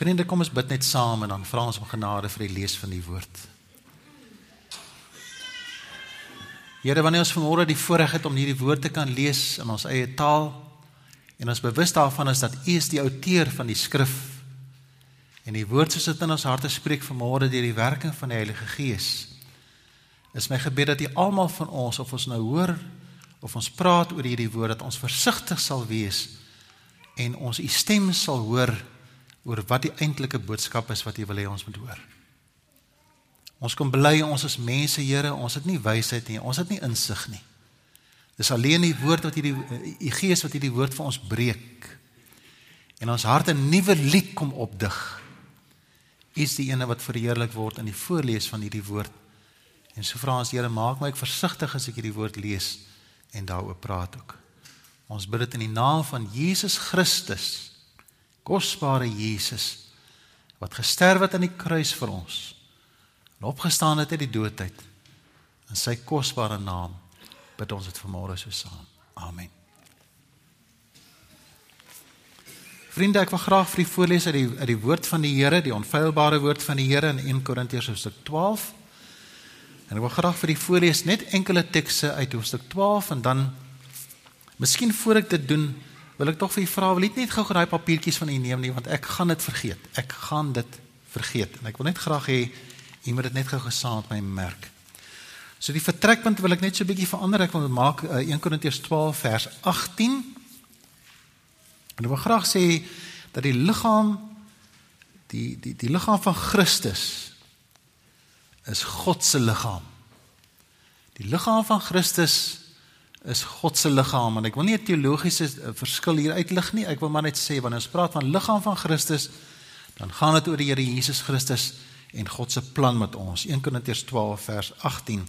Vriende, kom ons bid net saam en dan vra ons om genade vir die lees van die woord. Here, wanneer ons vanmôre die voorreg het om hierdie woord te kan lees in ons eie taal en ons bewus daarvan is dat U is die outeur van die skrif en die woord soos dit in ons harte spreek vanmôre deur die werking van die Heilige Gees. Is my gebed dat U almal van ons of ons nou hoor of ons praat oor hierdie woord dat ons versigtig sal wees en ons U stem sal hoor oor wat die eintlike boodskap is wat U wil hê ons moet hoor. Ons kom bely ons is mense, Here, ons het nie wysheid nie, ons het nie insig nie. Dis alleen die woord wat hierdie die Gees wat hierdie woord vir ons breek. En ons harte 'n nuwe lied kom opdig. Is die ene wat verheerlik word in die voorlees van hierdie woord. En so vra ons Here, maak my ek versigtig as ek hierdie woord lees en daaroor praat ook. Ons bid dit in die naam van Jesus Christus. Kosbare Jesus wat gesterf het aan die kruis vir ons en opgestaan het uit die doodheid in sy kosbare naam bid ons dit vanmôre so saam. Amen. Vriende, ek wil graag vir u voorlees uit die uit die woord van die Here, die onfeilbare woord van die Here in 1 Korintiërs hoofstuk 12. En ek wil graag vir u voorlees net enkele tekste uit hoofstuk 12 en dan miskien voor ek dit doen, wil ek tog vir u vra, wil jy net gou daai papiertjies van u neem nie want ek gaan dit vergeet. Ek gaan dit vergeet. En ek wil net graag hê Jy moet dit net gou gesaam met my merk. So die vertrekpunt wil ek net so 'n bietjie verander. Ek wil maak uh, 1 Korintiërs 12 vers 18. En ek wil graag sê dat die liggaam die die die liggaam van Christus is God se liggaam. Die liggaam van Christus is God se liggaam en ek wil nie 'n teologiese eh, verskil hier uitlig nie. Ek wil maar net sê wanneer ons praat van liggaam van Christus, dan gaan dit oor die Here Jesus Christus en God se plan met ons. 1 Korintiërs 12 vers 18.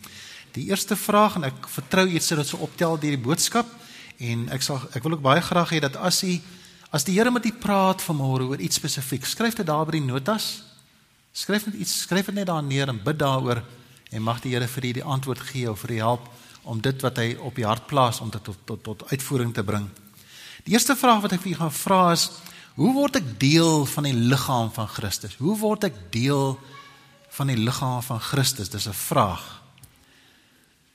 Die eerste vraag en ek vertrou iets dat dit so optel deur die boodskap en ek sal ek wil ook baie graag hê dat as u as die Here met u praat vanmôre oor iets spesifiek, skryf dit daar by die notas. Skryf net iets, skryf dit net daar neer en bid daaroor en mag die Here vir u die antwoord gee of vir u help om dit wat hy op u hart plaas om dit tot tot tot uitvoering te bring. Die eerste vraag wat ek vir u gaan vra is Hoe word ek deel van die liggaam van Christus? Hoe word ek deel van die liggaam van Christus? Dis 'n vraag.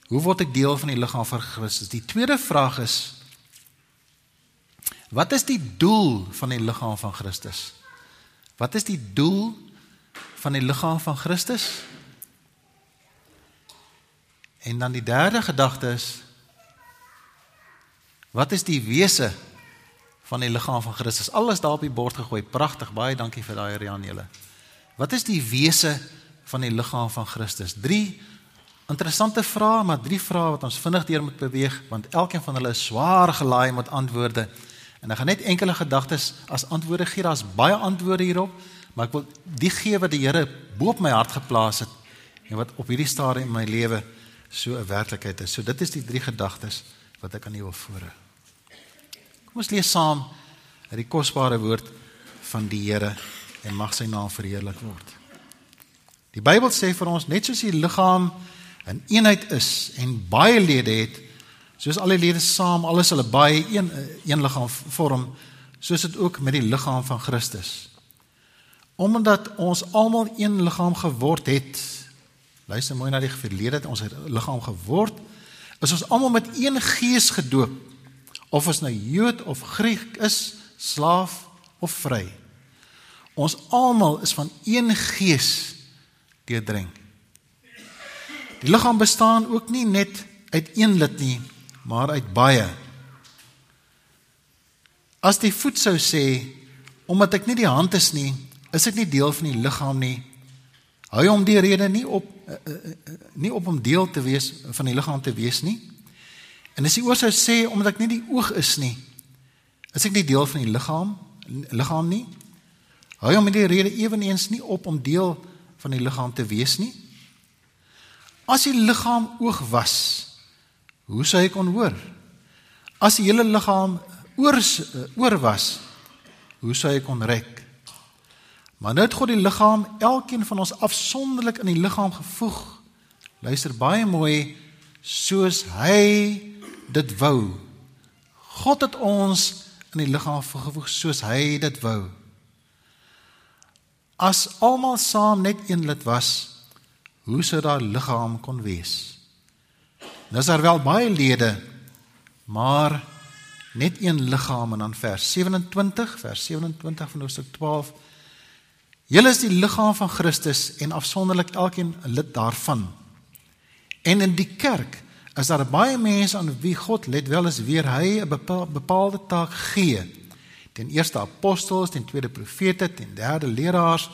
Hoe word ek deel van die liggaam van Christus? Die tweede vraag is Wat is die doel van die liggaam van Christus? Wat is die doel van die liggaam van Christus? En dan die derde gedagte is Wat is die wese van die liggaam van Christus. Alles daar op die bord gegooi. Pragtig. Baie dankie vir daai Rian julle. Wat is die wese van die liggaam van Christus? 3 interessante vrae, maar drie vrae wat ons vinnig deur moet beweeg want elkeen van hulle is swaar gelaai met antwoorde. En ek gaan net enkele gedagtes as antwoorde gee. Daar's baie antwoorde hierop, maar ek wil die gee wat die Here bo op my hart geplaas het en wat op hierdie stadium in my lewe so 'n werklikheid is. So dit is die drie gedagtes wat ek aan u wil voorhou. Kom ons lees saam uit die kosbare woord van die Here en mag sy naam verheerlik word. Die Bybel sê vir ons net soos die liggaam 'n een eenheid is en baie lede het, soos al die lede saam alles hulle baie een een liggaam vorm, soos dit ook met die liggaam van Christus. Omdat ons almal een liggaam geword het, luister mooi na die verlede het ons 'n liggaam geword, is ons almal met een gees gedoop of ons nou Jood of Griek is, slaaf of vry. Ons almal is van een gees deurdring. Die liggaam bestaan ook nie net uit een lid nie, maar uit baie. As die voet sou sê, omdat ek nie die hand is nie, is ek nie deel van die liggaam nie. Hou hom die rede nie op nie op om deel te wees van die liggaam te wees nie. En as die oor sou sê omdat ek nie die oog is nie, is ek nie deel van die liggaam liggaam nie. Hou hom met die rede ewenigs nie op om deel van die liggaam te wees nie. As die liggaam oog was, hoe sou hy kon hoor? As die hele liggaam oor oor was, hoe sou hy kon reik? Maar nou het God die liggaam, elkeen van ons afsonderlik in die liggaam gevoeg. Luister baie mooi, soos hy dit wou. God het ons in die liggaam gevoeg soos hy dit wou. As almal saam net een lid was, hoe sou daar liggaam kon wees? Nou is daar wel baie lede, maar net een liggaam en dan vers 27, vers 27 van Hoofstuk 12. Julle is die liggaam van Christus en afsonderlik elkeen 'n lid daarvan. En in die kerk is daar baie mense aan wie God let wel is weer hy 'n bepaalde taak gee. Ten eerste apostels, ten tweede profete, ten derde leraars.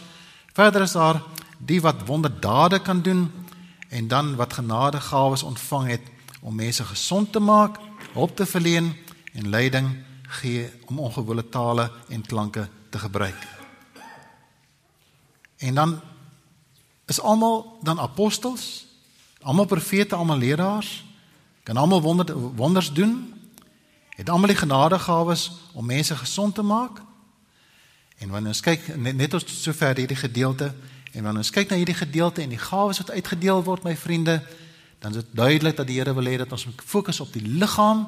Verder is daar die wat wonderdade kan doen en dan wat genadegawes ontvang het om mense gesond te maak, hulp te verleen en leiding gee om ongewone tale en klanke te gebruik. En dan is almal dan apostels, almal profete, almal leraars, kan almal wonder, wonders doen, het almal die genadegawes om mense gesond te maak. En wanneer ons kyk net, net ons sover hierdie gedeelte en wanneer ons kyk na hierdie gedeelte en die gawes wat uitgedeel word my vriende, dan is dit duidelik dat die Here wil hê dat ons fokus op die liggaam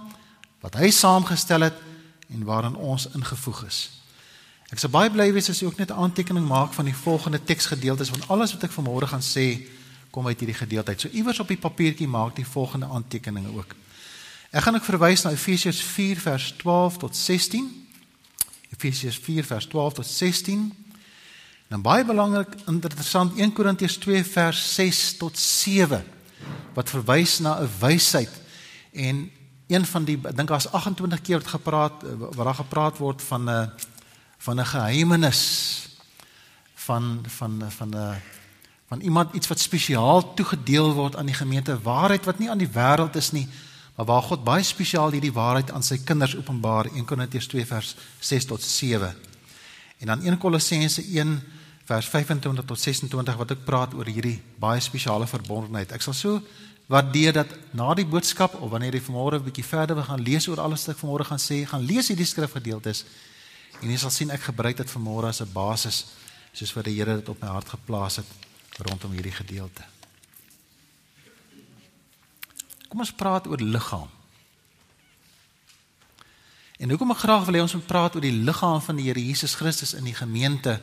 wat hy saamgestel het en waarin ons ingevoeg is. Ek sou baie bly wees as jy ook net 'n aantekening maak van die volgende teksgedeeltes want alles wat ek vanmôre gaan sê kom uit hierdie gedeelte. So iewers op die papiertjie maak die volgende aantekeninge ook. Ek gaan ook verwys na Efesiërs 4 vers 12 tot 16. Efesiërs 4 vers 12 tot 16. Dan baie belangrik interessant 1 Korintiërs 2 vers 6 tot 7 wat verwys na 'n wysheid en een van die dink daar's 28 keer wat gepraat waar daar gepraat word van 'n van 'n geheimenis van van van 'n van iemand iets wat spesiaal toegedeel word aan die gemeente waarheid wat nie aan die wêreld is nie maar waar God baie spesiaal hierdie waarheid aan sy kinders openbaar 1 Korintiërs 2 vers 6 tot 7 en dan 1 Kolossense 1 vers 25 tot 26 wat ek praat oor hierdie baie spesiale verbondenheid. Ek sal so waardeer dat na die boodskap of wanneer jy vanmôre 'n bietjie verder wil gaan lees oor alles wat ek vanmôre gaan sê, gaan lees hierdie skrifgedeeltes en jy sal sien ek gebruik dit vanmôre as 'n basis soos wat die Here dit op my hart geplaas het rondom hierdie gedeelte. Kom ons praat oor liggaam. En hoekom ek graag wil hê ons moet praat oor die liggaam van die Here Jesus Christus in die gemeente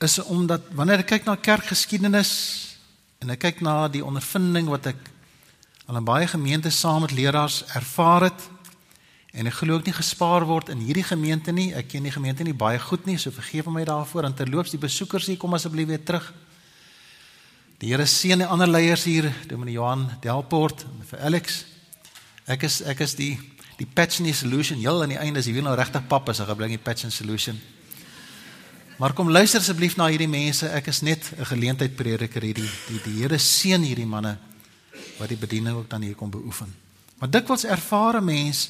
is omdat wanneer ek kyk na kerkgeskiedenis En ek kyk na die ondervinding wat ek al in baie gemeentes saam met leraars ervaar het. En ek glo ook nie gespaar word in hierdie gemeente nie. Ek ken die gemeente nie baie goed nie, so vergeef my daarvoor. En terloops die besoekers hier kom asseblief weer terug. Die Here seën die ander leiers hier, Dominee Johan Delport en vir Alex. Ek is ek is die die patch and solution. Heel aan die einde as jy wil nou regtig pap is, dan bring jy patch and solution. Maar kom luister asseblief na hierdie mense. Ek is net 'n geleentheid prediker hierdie. Die die Here seën hierdie manne wat die bediening ook dan hier kom beoefen. Maar dikwels ervaar 'n mens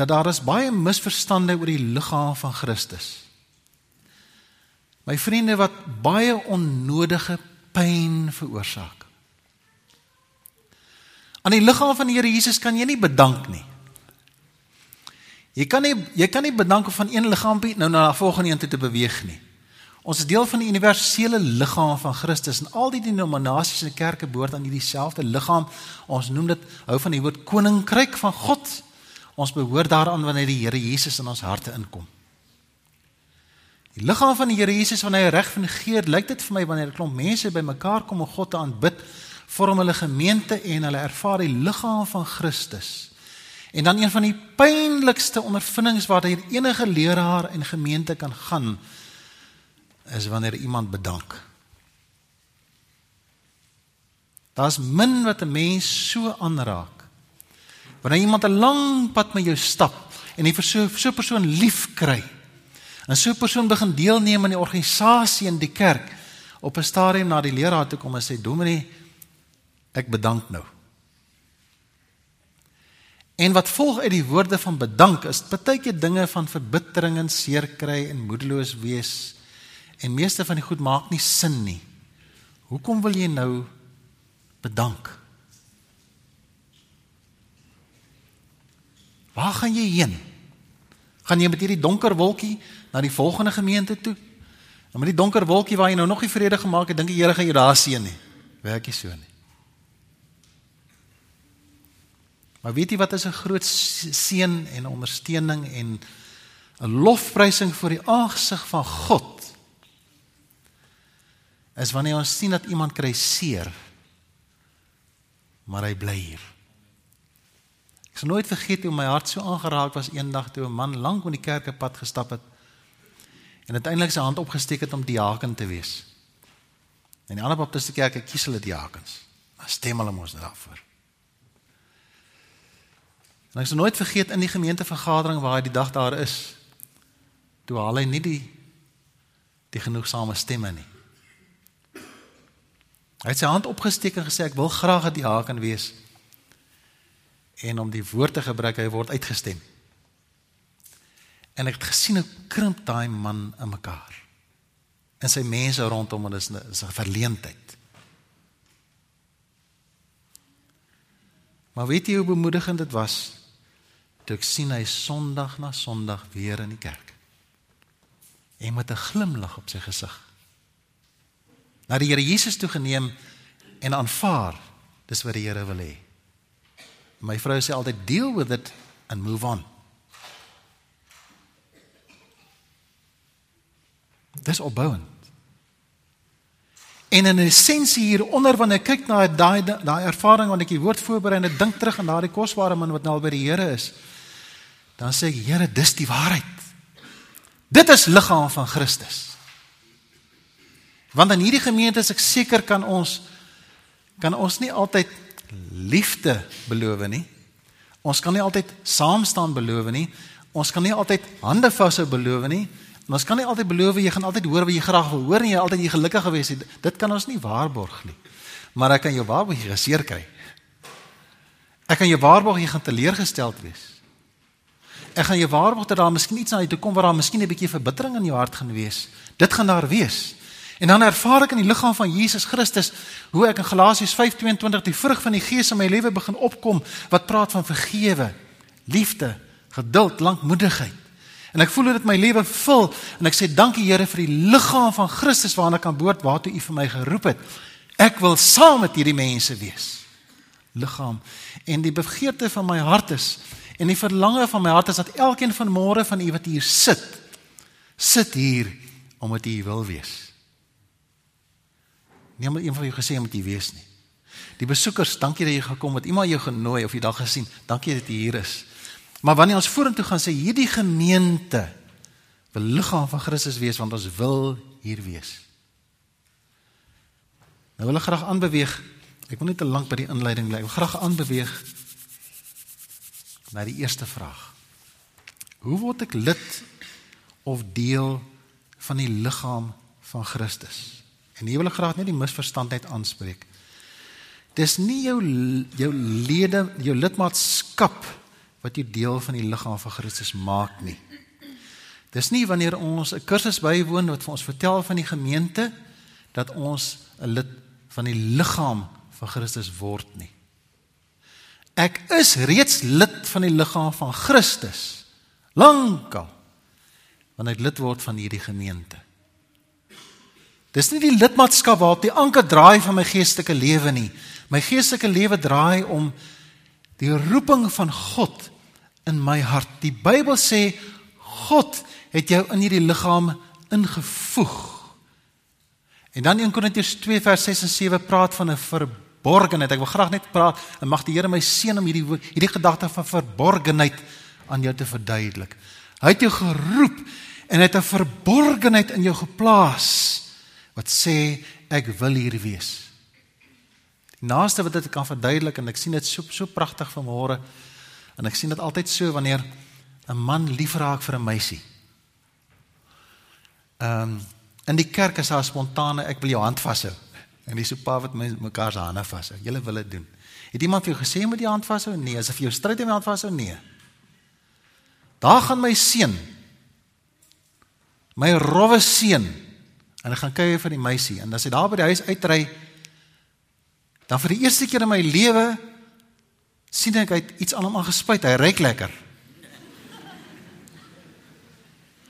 dat daar is baie misverstande oor die liggaam van Christus. My vriende wat baie onnodige pyn veroorsaak. Aan die liggaam van die Here Jesus kan jy nie bedank nie. Jy kan nie jy kan nie bedank van een liggaampie nou na 'n volgende een toe te beweeg nie. Ons is deel van die universele liggaam van Christus en al die denominasies en kerke behoort aan hierdie selfde liggaam. Ons noem dit hou van die woord koninkryk van God. Ons behoort daaraan wanneer die Here Jesus in ons harte inkom. Die liggaam van die Here Jesus wanneer hy reg fungeer, lyk dit vir my wanneer 'n klomp mense bymekaar kom om God te aanbid, vorm hulle gemeente en hulle ervaar die liggaam van Christus. En dan een van die pynlikste ondervindings waar hier enige leraar en gemeente kan gaan is wanneer iemand bedank. Daar's min wat 'n mens so aanraak. Wanneer iemand 'n lang pad met jou stap en jy vir so so 'n persoon lief kry. En so 'n persoon begin deelneem aan die organisasie in die kerk op 'n stadium na die leraar toe kom en sê Dominee ek bedank nou. En wat volg uit die woorde van bedank is baie keer dinge van verbittering en seer kry en moedeloos wees. En meeste van die goed maak nie sin nie. Hoekom wil jy nou bedank? Waar gaan jy heen? Gaan jy met hierdie donker wolkie na die volgende gemeente toe? En met die donker wolkie waar jy nou nog nie vrede gemaak het, dink die Here gaan jou daar seën nie. Werk nie so nie. Maar weet jy wat is 'n groot seën en ondersteuning en 'n lofprysing voor die aangesig van God is wanneer ons sien dat iemand kry seer maar hy bly hier. Ek sal nooit vergeet hoe my hart so aangeraak was eendag toe 'n man lank op die kerkepad gestap het en uiteindelik sy hand opgesteek het om diaken te wees. En die ander baptiste kerke kies hulle diakens. Maar stem hulle mos daarvoor. En ek sal nooit vergeet in die gemeentevergadering waar hy die dag daar is, toe haal hy nie die die genoegsame stemme nie. Hy het sy hand opgesteek en gesê ek wil graag 'n diaken wees. En om die woord te gebruik, hy word uitgestem. En ek het gesien hoe krimp daai man in mekaar. En sy mense rondom hom is 'n verleentheid. Maar weet jy hoe bemoedigend dit was toe ek sien hy Sondag na Sondag weer in die kerk. En met 'n glimlag op sy gesig. Na die Here Jesus toe geneem en aanvaar, dis wat die Here wil hê. My vrou sê altyd deal with it and move on. Dis opbouend. En in essensie hier onder wanneer ek kyk na daai daai ervaring wanneer ek die woord voorberei en ek dink terug aan daardie kosbare man wat nou al by die Here is, dan sê ek Here, dis die waarheid. Dit is liggaam van Christus. Want in hierdie gemeente is ek seker kan ons kan ons nie altyd liefde beloof nie. Ons kan nie altyd saam staan beloof nie. Ons kan nie altyd hande vashou beloof nie. En ons kan nie altyd beloof jy gaan altyd hoor wat jy graag wil hoor en jy altyd jy gelukkig gewees het. Dit kan ons nie waarborg nie. Maar ek kan jou waarborg jy geseer kry. Ek kan jou waarborg jy gaan teleurgesteld wees. Ek gaan jou waarborg dat daar miskien iets aan jou toe kom waar daar miskien 'n bietjie verbittering in jou hart gaan wees. Dit gaan daar wees. En dan ervaar ek in die liggaam van Jesus Christus hoe ek in Galasiërs 5:22 die vrug van die Gees in my lewe begin opkom wat praat van vergewe, liefde, geduld, lankmoedigheid. En ek voel dit my lewe vul en ek sê dankie Here vir die liggaam van Christus waarna ek kan behoort waartoe U vir my geroep het. Ek wil saam met hierdie mense wees. Liggaam. En die begeerte van my hart is En die verlange van my hart is dat elkeen van môre van u wat hier sit, sit hier omdat u wil wees. Nie omdat een van julle gesê moet jy wees nie. Die besoekers, dankie dat jy gekom het. Iemand jou genooi of jy dag gesien. Dankie dat jy hier is. Maar wanneer ons vorentoe gaan sê hierdie gemeente wil liggaam van Christus wees want ons wil hier wees. Nou wil ek graag aanbeweeg. Ek wil net te lank by die inleiding bly. Ek wil graag aanbeweeg na die eerste vraag. Hoe word ek lid of deel van die liggaam van Christus? En hier wil ek graag net die misverstand net aanspreek. Dis nie jou jou lede, jou lidmaatskap wat jou deel van die liggaam van Christus maak nie. Dis nie wanneer ons 'n kursus bywoon wat vir ons vertel van die gemeente dat ons 'n lid van die liggaam van Christus word nie. Ek is reeds lid van die liggaam van Christus. Lankal. Wanneer ek lid word van hierdie gemeente. Dis nie die lidmaatskap waarop die anker draai van my geestelike lewe nie. My geestelike lewe draai om die roeping van God in my hart. Die Bybel sê God het jou in hierdie liggaam ingevoeg. En dan 1 Korintiërs 2 vers 6 en 7 praat van 'n verborgenheid. Ek wil graag net praat en mag die Here my seën om hierdie hierdie gedagte van verborgenheid aan jou te verduidelik. Hy het jou geroep en hy het 'n verborgenheid in jou geplaas wat sê ek wil hier wees. Die naaste wat dit kan verduidelik en ek sien dit so so pragtig vanmôre en ek sien dit altyd so wanneer 'n man lief raak vir 'n meisie. Ehm um, in die kerk is daar spontane ek wil jou hand vashou. En dis so pa wat mekaar se hande vashou. Julle wil dit doen. Het iemand vir jou gesê moet jy hand vashou? Nee, as vir jou stryd om hand vashou? Nee. Daar gaan my seun. My rowwe seun. En ek gaan kyk vir die meisie en as hy daar by die huis uitry dan vir die eerste keer in my lewe sien ek hy iets aan hom aangespuit. Hy ruik lekker.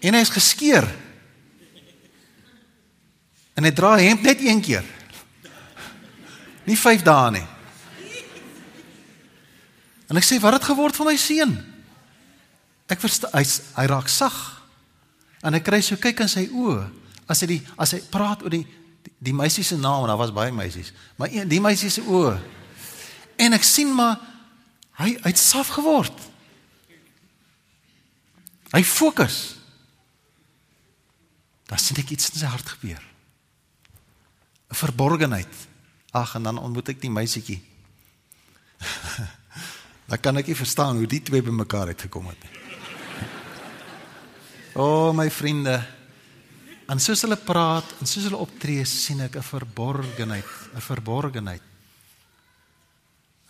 En hy is geskeur. En hy dra hemp net een keer. Nie 5 dae nie. En ek sê, "Wat het geword van my seun?" Ek verstaan hy hy raak sag. En hy kry so kyk in sy oë as hy die as hy praat oor die die, die meisie se naam en daar was baie meisies, maar een die meisie se oë. En ek sien maar hy hy't saf geword. Hy fokus. Dan sien ek iets in sy hart gebeur. 'n Verborgenheid. Ag en dan ontmoet ek die meisietjie. dan kan ek nie verstaan hoe die twee bymekaar het gekom het nie. O oh, my vriende. En soos hulle praat en soos hulle optree, sien ek 'n verborgenheid, 'n verborgenheid.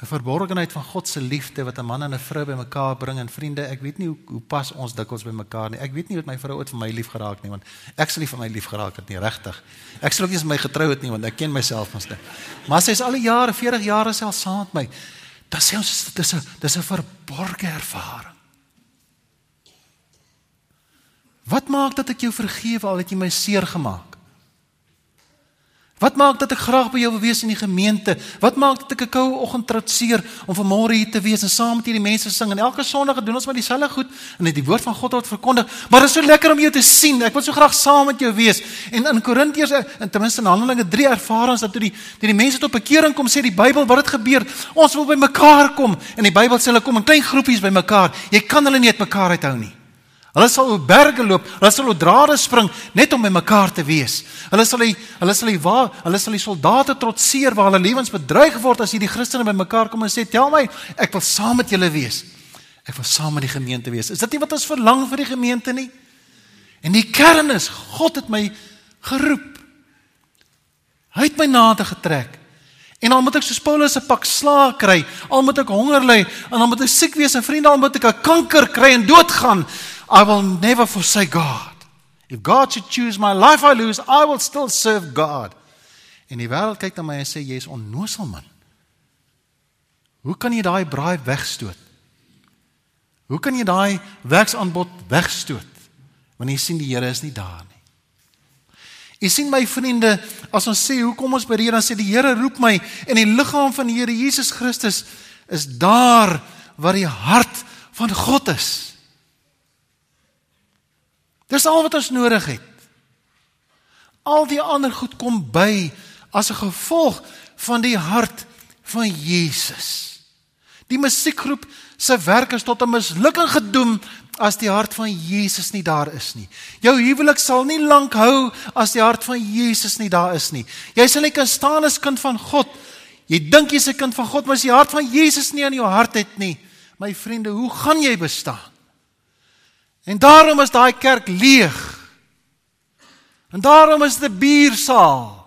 'n Verborgenheid van God se liefde wat 'n man en 'n vrou bymekaar bring en vriende, ek weet nie hoe hoe pas ons dikwels bymekaar nie. Ek weet nie hoe my vrou ooit vir my lief geraak nie want ek sal nie vir my lief geraak het nie, regtig. Ek sal ook nie eens my getrou het nie want ek ken myself mos net. Maar sy is al die jare, 40 jaar self saam met my. Dan sê ons dit is 'n dis 'n verborgde ervaring. Wat maak dat ek jou vergewe al het jy my seer gemaak? Wat maak dat ek graag by jou wil wees in die gemeente? Wat maak dat ek 'n koue oggend trotseer om vanmôre hier te wees en saam met hierdie mense sing en elke Sondag doen ons maar dieselfde goed en net die woord van God word verkondig. Maar dit is so lekker om jou te sien. Ek wil so graag saam met jou wees. En in Korintiërs en ten minste in Handelinge 3 ervarings dat toe die die, die mense tot bekering kom sê die Bybel wat dit gebeur. Ons wil by mekaar kom en die Bybel sê hulle kom in klein groepies by mekaar. Jy kan hulle nie uit mekaar uithou nie. Hulle sal oor berge loop, hulle sal oor drade spring net om by mekaar te wees. Hulle sal die hulle sal die waar, hulle sal die soldate trotseer waar hulle lewens bedreig word as hierdie Christene by mekaar kom en sê, "Tel my, ek wil saam met julle wees. Ek wil saam met die gemeente wees." Is dit nie wat ons verlang vir die gemeente nie? En die kern is, God het my geroep. Hy het my nader getrek. En al moet ek soos Paulus 'n pak slaag kry, al moet ek honger ly, en al moet ek siek wees en vriende al moet ek 'n kanker kry en doodgaan, I will never forsake God. If God should choose my life I lose, I will still serve God. En die wêreld kyk na my en sê jy's onnosel man. Hoe kan jy daai braai wegstoot? Hoe kan jy daai werksaanbod wegstoot? Want jy sien die Here is nie daar nie. Jy sien my vriende, as ons sê hoekom ons by die Here sê die Here roep my en die liggaam van die Here Jesus Christus is daar waar die hart van God is. Dis al wat ons nodig het. Al die ander goed kom by as 'n gevolg van die hart van Jesus. Die musiekgroep se werk is tot 'n mislukking gedoem as die hart van Jesus nie daar is nie. Jou huwelik sal nie lank hou as die hart van Jesus nie daar is nie. Jy sal nie kan staan as kind van God. Jy dink jy's 'n kind van God, maar as die hart van Jesus nie in jou hart het nie, my vriende, hoe gaan jy bestaan? En daarom is daai kerk leeg. En daarom is dit 'n biersaal.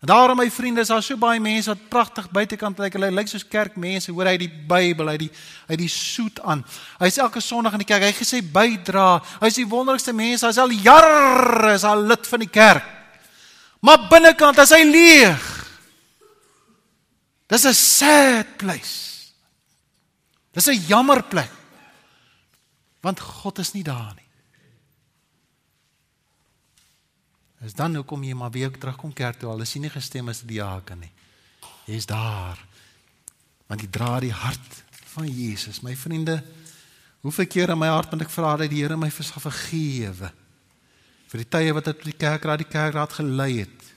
En daarom my vriende, is daar so baie mense wat pragtig buitekant lyk. Hulle lyk soos kerkmense. Hoor hy die Bybel, hy die hy die soet aan. Hy's elke Sondag in die kerk. Hy gesê bydra. Hy's die wonderlikste mens. Hy's al jare is al lid van die kerk. Maar binnekant is hy leeg. Dis 'n sad place. Dis 'n jammer plek want God is nie daar nie. Is dan hoekom jy maar weer terugkom kerk toe al is jy nie gestem as die diaken nie. Jy's daar. Want jy dra die hart van Jesus. My vriende, hoeveel keer in my hart moet ek vra dat die Here my vergewe vir die tye wat ek die kerkraad die kerkraad gelei het.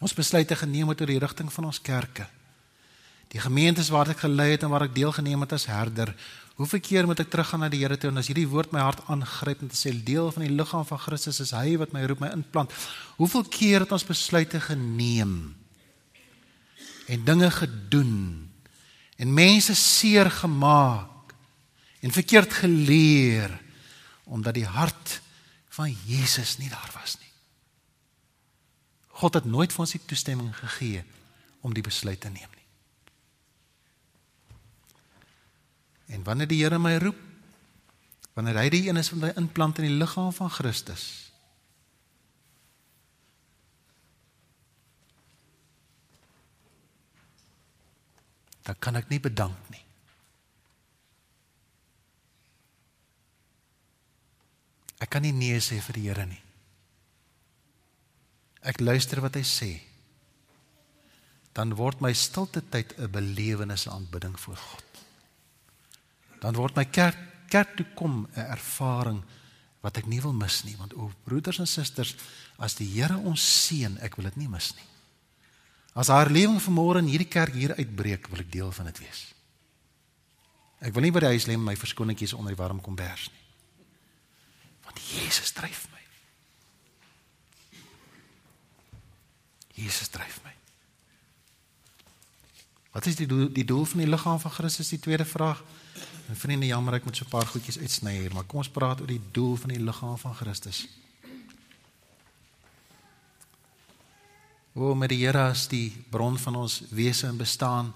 Ons besluite geneem het oor die rigting van ons kerke. Die gemeentes waar ek gelei het en waar ek deelgeneem het as herder, Hoeveel keer moet ek teruggaan na die Here toe en as hierdie woord my hart aangryp en te sê deel van die liggaam van Christus is hy wat my roep my inplant. Hoeveel keer het ons besluite geneem en dinge gedoen en mense seer gemaak en verkeerd geleer omdat die hart van Jesus nie daar was nie. God het nooit vir ons die toestemming gegee om die besluit te neem nie. En wanneer die Here my roep, wanneer hy die een is wat my inplant in die liggaam van Christus. Dan kan ek nie bedank nie. Ek kan nie nee sê vir die Here nie. Ek luister wat hy sê. Dan word my stilte tyd 'n belewenis aanbidding voor God dan word my kerk kerk toe kom 'n ervaring wat ek nie wil mis nie, want o broeders en susters, as die Here ons seën, ek wil dit nie mis nie. As haar lewing vanmôre in hierdie kerk hier uitbreek, wil ek deel van dit wees. Ek wil nie by die huis lê met my verskonnetjies onder die warm kombers nie. Want Jesus dryf my. Jesus dryf my. Wat is die doel, die doel van die liggaam van Christus? Die tweede vraag. En vriende, jammer ek moet so 'n paar goedjies uitsny hier, maar kom ons praat oor die doel van die liggaam van Christus. O, met die Here as die bron van ons wese en bestaan.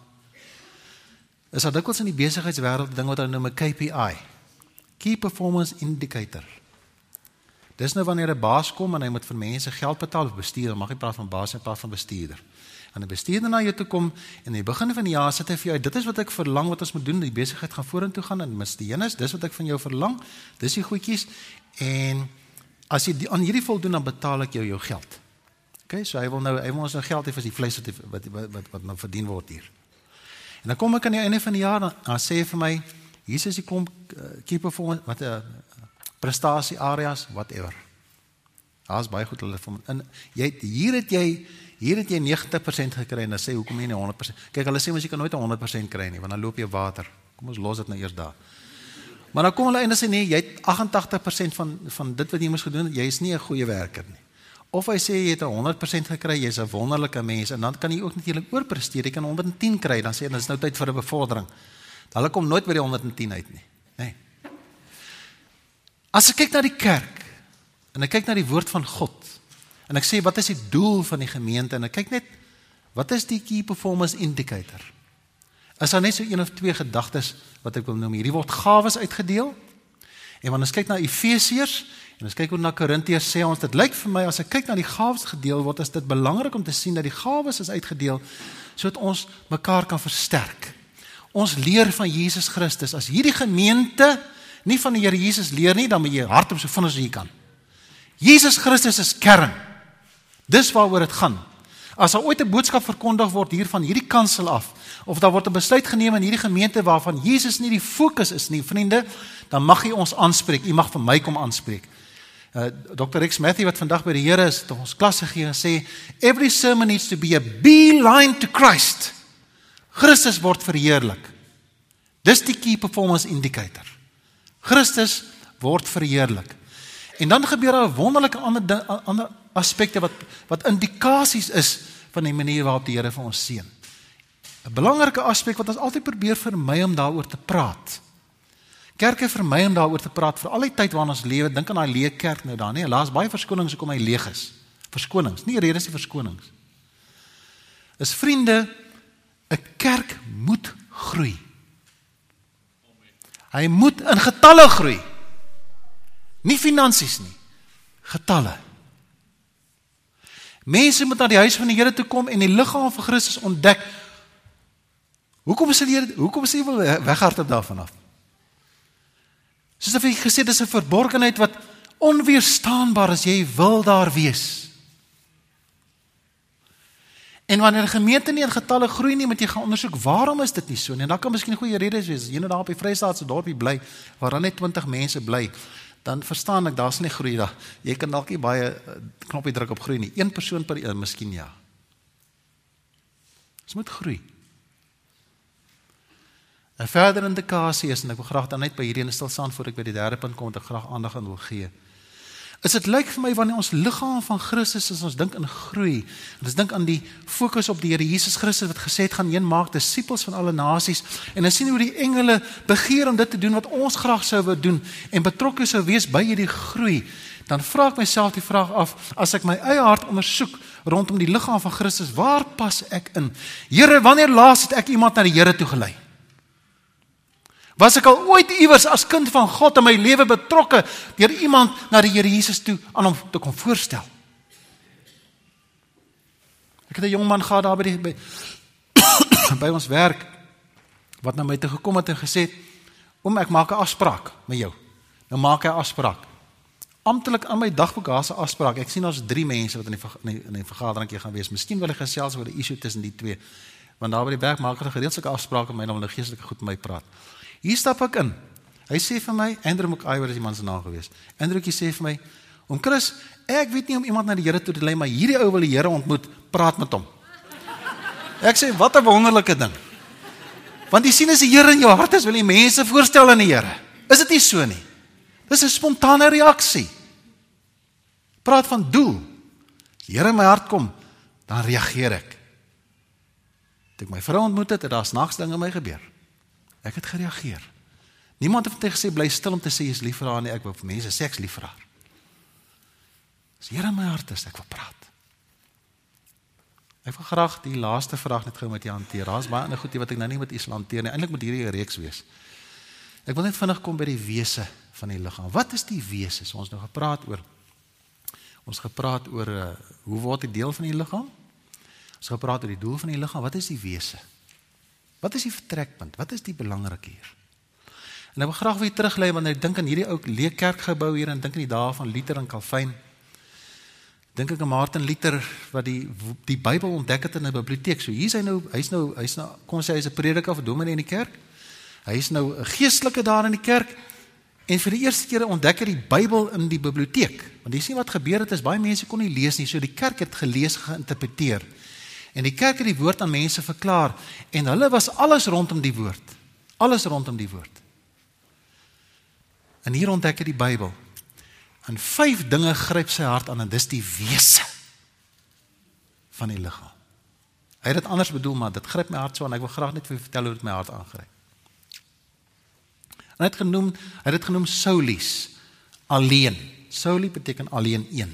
Is daar dikwels in die besigheidswêreld ding wat hulle noem 'n KPI. Key Performance Indicator. Dis nou wanneer 'n baas kom en hy moet vir mense geld betaal of bestuur, mag nie praat van baas nie, praat van bestuurder. En 'n bestuurder na jou toe kom en in die begin van die jaar sê hy vir jou, dit is wat ek verlang wat ons moet doen, die besigheid gaan vorentoe gaan en mis die enus, dis wat ek van jou verlang. Dis die goedjies en as jy die, aan hierdie voldoen dan betaal ek jou jou geld. OK, so hy wil nou hy wil ons nou geld hê vir die vleis wat wat wat wat, wat nou verdien word hier. En dan kom ek aan die einde van die jaar dan, dan sê hy vir my, is die kom uh, keep performance wat 'n uh, prestasie areas whatever. Daar's baie goed hulle van in jy hier het jy hier het jy 90% gekry en dan sê hoekom jy nie 100%. Kyk hulle sê mos jy kan nooit 100% kry nie want dan loop jy water. Kom ons los dit nou eers daar. Maar dan kom hulle en sê nee, jy het 88% van van dit wat jy moes gedoen het, jy is nie 'n goeie werker nie. Of hy sê jy het 100% gekry, jy's 'n wonderlike mens en dan kan jy ook natuurlik oorpresteer. Jy kan 110 kry, dan sê jy dis nou tyd vir 'n bevordering. Hulle kom nooit by die 110 uit nie. As ek kyk na die kerk en ek kyk na die woord van God en ek sê wat is die doel van die gemeente en ek kyk net wat is die key performance indicator? Is daar net so een of twee gedagtes wat ek wil noem? Hierdie word gawes uitgedeel. En wanneer ons kyk na Efesiërs en ons kyk hoe na Korintiërs sê ons dit lyk vir my as ek kyk na die gawes gedeel word, is dit belangrik om te sien dat die gawes is uitgedeel sodat ons mekaar kan versterk. Ons leer van Jesus Christus as hierdie gemeente nie van die Here Jesus leer nie, dan moet jy hardop so vinnig as jy kan. Jesus Christus is kern. Dis waaroor dit gaan. As daar ooit 'n boodskap verkondig word hier van hierdie kansel af of daar word 'n besluit geneem in hierdie gemeente waarvan Jesus nie die fokus is nie, vriende, dan mag jy ons aanspreek. U mag vir my kom aanspreek. Uh, Dr. Rex Matthew wat vandag by die Here is, het ons klas gegee en sê every sermon needs to be a beeline to Christ. Christus word verheerlik. Dis die key performance indicator. Christus word verheerlik. En dan gebeur daar wonderlike ander ander aspekte wat wat indikasies is van die manier waarop die Here vir ons seën. 'n Belangrike aspek wat ons altyd probeer vermy om daaroor te praat. Kerke vermy om daaroor te praat vir al die tyd waarin ons lewe. Dink aan daai leë kerk nou daar, nee, laas baie verskonings hoekom hy leeg is. Verskonings, nie redes nie verskonings. Is vriende, 'n kerk moet groei. Hy moet in getalle groei. Nie finansies nie. Getalle. Mense moet na die huis van die Here toe kom en die liggaam van Christus ontdek. Hoekom is dit hoekom is wil weghardop daarvan af? Soos ek gesê dis 'n verborgenheid wat onweerstaanbaar is. Jy wil daar wees. En wanneer 'n gemeente nie in getalle groei nie, moet jy gaan ondersoek waarom is dit nie so nie. En daar kan miskien goeie redes wees. Jy nou daar op die Vrystaatse dorpie bly waar dan net 20 mense bly, dan verstaan ek daar's nie groei daar. Jy kan dalk nie baie eh, knoppie druk op groei nie. Een persoon per een, miskien ja. Dit moet groei. 'n Verdere indikasie is en ek wil graag dan net by hierdie stil staan voor ek by die derde punt kom wat ek graag aandag aan wil gee. Is dit lyk vir my wanneer ons liggaam van Christus is ons dink in groei. Ons dink aan die fokus op die Here Jesus Christus wat gesê het gaan heen maak disippels van alle nasies en ons sien hoe die engele begeer om dit te doen wat ons graag sou wou doen en betrokke sou wees by hierdie groei. Dan vra ek myself die vraag af as ek my eie hart ondersoek rondom die liggaam van Christus, waar pas ek in? Here, wanneer laas het ek iemand na die Here toe gelei? Was ek al ooit iewers as kind van God in my lewe betrokke deur iemand na die Here Jesus toe aan hom te kom voorstel? Ek het 'n jong man gehad daar by die by, by ons werk wat na my toe gekom het en gesê: "Oom, ek maak 'n afspraak met jou." Nou maak hy 'n afspraak. Amptelik aan my dagboek daar's 'n afspraak. Ek sien ons drie mense wat in die in die vergadering gaan wees. Miskien wil hy gesels oor die issue tussen die twee. Want daar by die werk maak hulle gereeld sulke afsprake met my om hulle geestelike goed met my praat. Hier stap ek in. Hy sê vir my, Andrew McIver is die man se naam gewees. Andrewkie sê vir my, "Om Chris, ek weet nie om iemand na die Here toe te lei, maar hierdie ou wil die Here ontmoet, praat met hom." Ek sê, "Wat 'n wonderlike ding." Want jy sien as die Here in jou hart is, wil jy mense voorstel aan die Here. Is dit nie so nie? Dis 'n spontane reaksie. Praat van doel. Die Here in my hart kom, dan reageer ek. Toe ek my vrou ontmoet het, het daar snaaks dinge in my gebeur. Ek het gereageer. Niemand het vir gesê bly stil om te sê jy's lief vir haar nie. Ek wou vir mense sê ek's lief vir haar. As Here in my hart is, ek wil praat. Ek wil graag die laaste vraag net gou met jou hanteer. Daar's baie ander goedie wat ek nou nie met sal hanteer nie. Eintlik moet hierdie 'n reeks wees. Ek wil net vinnig kom by die wese van die liggaam. Wat is die wese? So ons nou gepraat oor ons gepraat oor uh, hoe word dit deel van die liggaam? Ons gepraat oor die doel van die liggaam. Wat is die wese? Wat is die vertrekpunt? Wat is die belangrik hier? En ek wil graag weer teruglei wanneer ek dink aan hierdie ou leerkerkgebou hier en dink aan die dae van Luther en Calvin. Dink ek aan Martin Luther wat die die Bybel ontdek het in 'n biblioteek. So hier's hy nou, hy's nou hy's nou kom sê hy's 'n prediker of dominee in die kerk. Hy's nou 'n geestelike daar in die kerk. En vir die eerste keer ontdek hy die Bybel in die biblioteek. Want jy sien wat gebeur het is baie mense kon nie lees nie. So die kerk het gelees geïnterpreteer. En die kerk het die woord aan mense verklaar en hulle was alles rondom die woord. Alles rondom die woord. En hier ontdek hy die Bybel. En vyf dinge gryp sy hart aan en dis die wese van die liggaam. Hy het dit anders bedoel maar dit gryp my hart so en ek wil graag net vir vertel hoe dit my hart aangryp. En hy het genoem, hy het dit genoem solis, alleen. Soli beteken alleen een.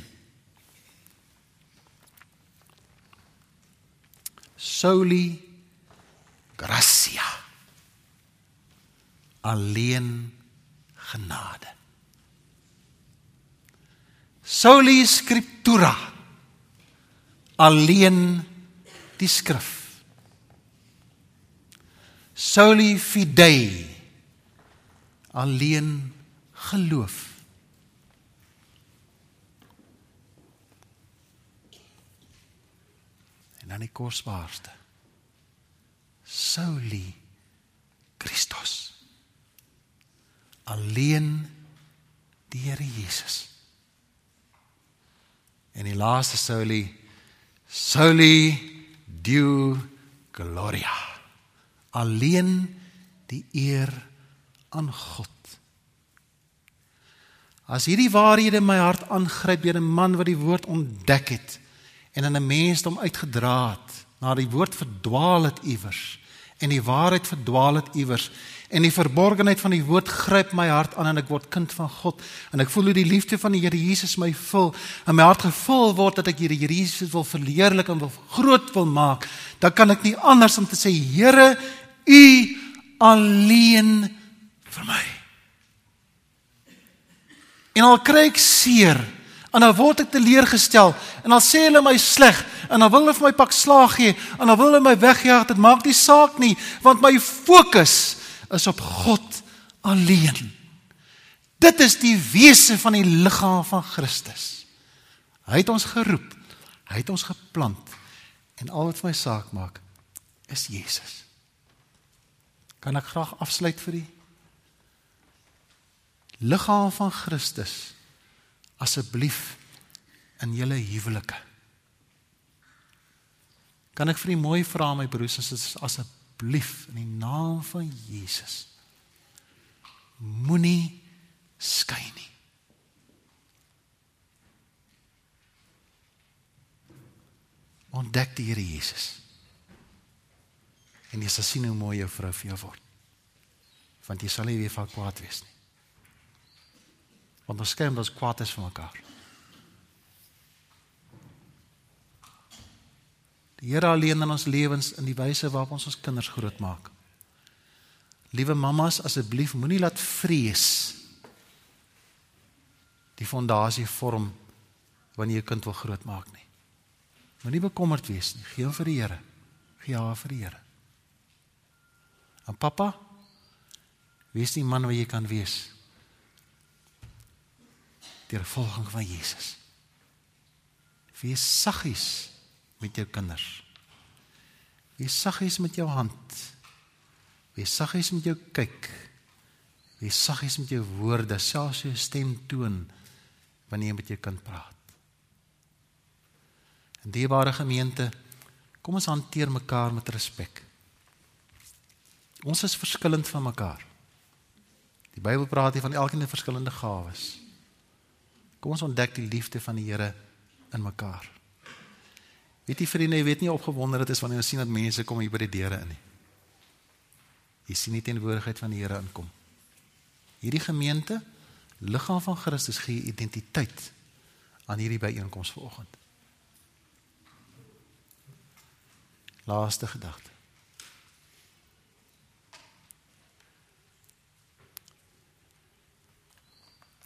Soli gracia. Alleen genade. Soli scriptura. Alleen die skrif. Soli fidei. Alleen geloof. En dan die kosbaarste. Soli Christus alleen die Here Jesus. En die laaste soli soli deo gloria. Alleen die eer aan God. As hierdie waarhede my hart aangryp deur 'n man wat die woord ontdek het en in 'n mens hom uitgedra het, na die woord verdwaal het iewers en die waarheid verdwaal het iewers En die verborgenheid van die woord gryp my hart aan en ek word kind van God en ek voel hoe die liefde van die Here Jesus my vul en my hart gevul word dat ek die Here Jesus wil verheerlik en wil groot wil maak. Dan kan ek nie anders om te sê Here, U alleen vir my. En al kry ek seer en dan word ek teleurgestel en dan sê hulle my sleg en dan wil hulle vir my pak slaag gee en dan wil hulle my wegjaag dit maak nie saak nie want my fokus is op God alleen. Dit is die wese van die liggaam van Christus. Hy het ons geroep. Hy het ons geplant. En al wat vir my saak maak is Jesus. Kan ek graag afsluit vir u? Liggaam van Christus asseblief in julle huwelike. Kan ek vir u mooi vra my broers en susters asseblief in die naam van Jesus moenie skei nie. Ontdek die Here Jesus. En jy sal sien hoe mooi jou vrou vir jou word. Want jy sal nie weer van kwaad wees nie. Want ons skei ons kwaad is vir mekaar. Die Here alleen in ons lewens in die wyse waarop ons ons kinders grootmaak. Liewe mammas, asseblief moenie laat vrees die fondasie vorm wanneer jy kind wil grootmaak nie. Moenie bekommerd wees nie. Gee hom vir die Here. Gee haar vir die Here. En pappa, wees die man wat jy kan wees. Deur volging van Jesus. Wees saggies met jou kinders. Wees saggies met jou hand. Wees saggies met jou kyk. Jy saggies met jou woorde, selfs jou stem toon wanneer jy met jou kind praat. En dierbare gemeente, kom ons hanteer mekaar met respek. Ons is verskillend van mekaar. Die Bybel praat hier van elkeen 'n verskillende gawes. Kom ons ontdek die liefde van die Here in mekaar. Weet jy vriende, jy weet nie opgewonde dit is wanneer jy sien dat mense kom hier by die deure in nie. Jy sien nie teenwoordigheid van die Here inkom. Hierdie gemeente, liggaam van Christus gee identiteit aan hierdie byeenkoms vanoggend. Laaste gedagte.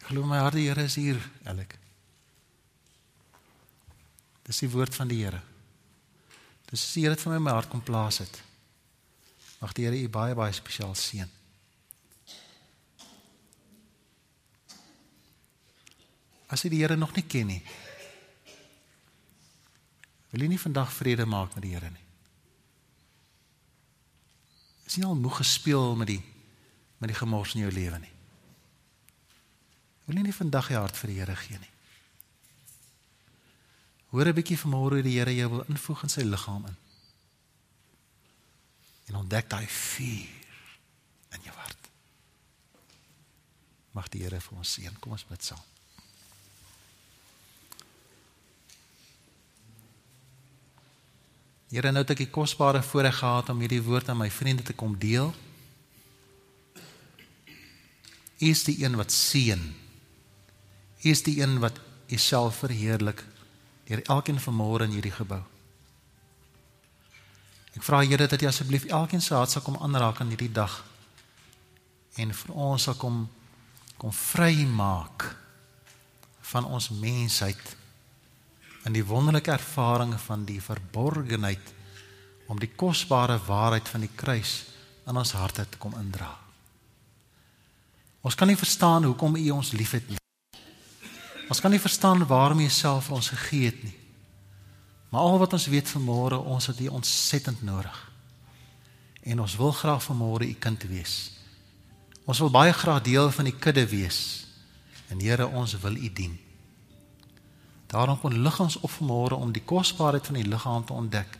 Glo my hart, die Here is hier, Elek. Dis die woord van die Here. Dis die Here wat vir my my hart kom plaas het. Mag die Here u baie baie spesiaal seën. As jy die Here nog nie ken nie, wil jy nie vandag vrede maak met die Here nie. Is jy al moeg gespeel met die met die gemors in jou lewe nie? Wil jy nie vandag jou hart vir die Here gee nie? Hoor 'n bietjie vanmôre hoe die Here jou wil invoeg in sy liggaam in. En ontdek daai vuur in jou hart. Mag die Here vir ons seën. Kom ons bid saam. Here, nou het ek die kosbare voorreg gehad om hierdie woord aan my vriende te kom deel. U is die een wat seën. U is die een wat Uself verheerlik deur elkeen vanmôre in hierdie gebou. Ek vra Here dat U asseblief elkeen se hart sal kom aanraak aan hierdie dag en vir ons sal kom kom vrymaak van ons mensheid in die wonderlike ervaring van die verborgenheid om die kosbare waarheid van die kruis in ons harte te kom indra. Ons kan nie verstaan hoekom U ons liefhet nie. Ons kan nie verstaan waarom jy self ons gegee het nie. Maar al wat ons weet vanmôre, ons het U ontsettend nodig. En ons wil graag vanmôre U kind wees. Ons wil baie graag deel van die kudde wees. En Here, ons wil U dien. Daarom kon lig ons op vanmôre om die kosbaarheid van die liggaam te ontdek.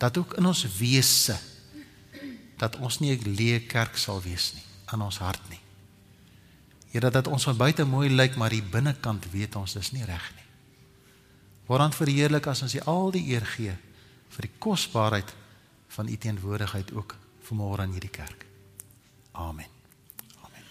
Dat ook in ons wese dat ons nie 'n leë kerk sal wees nie, in ons hart nie. Here dat ons van buite mooi lyk, maar die binnekant weet ons dis nie reg nie. Waaraan verheerlik as ons U al die eer gee vir die kosbaarheid van U teenwoordigheid ook vanmôre in hierdie kerk. Amen. Amen.